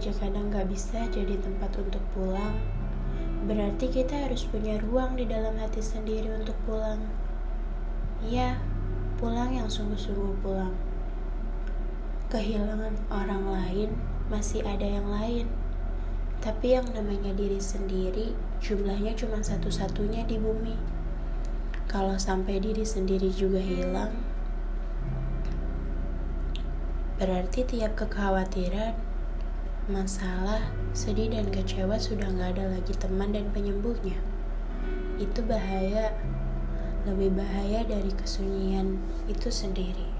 aja kadang gak bisa jadi tempat untuk pulang, berarti kita harus punya ruang di dalam hati sendiri untuk pulang. Ya, pulang yang sungguh-sungguh pulang. Kehilangan orang lain masih ada yang lain, tapi yang namanya diri sendiri jumlahnya cuma satu-satunya di bumi. Kalau sampai diri sendiri juga hilang, berarti tiap kekhawatiran, masalah, sedih, dan kecewa sudah nggak ada lagi teman dan penyembuhnya. Itu bahaya, lebih bahaya dari kesunyian itu sendiri.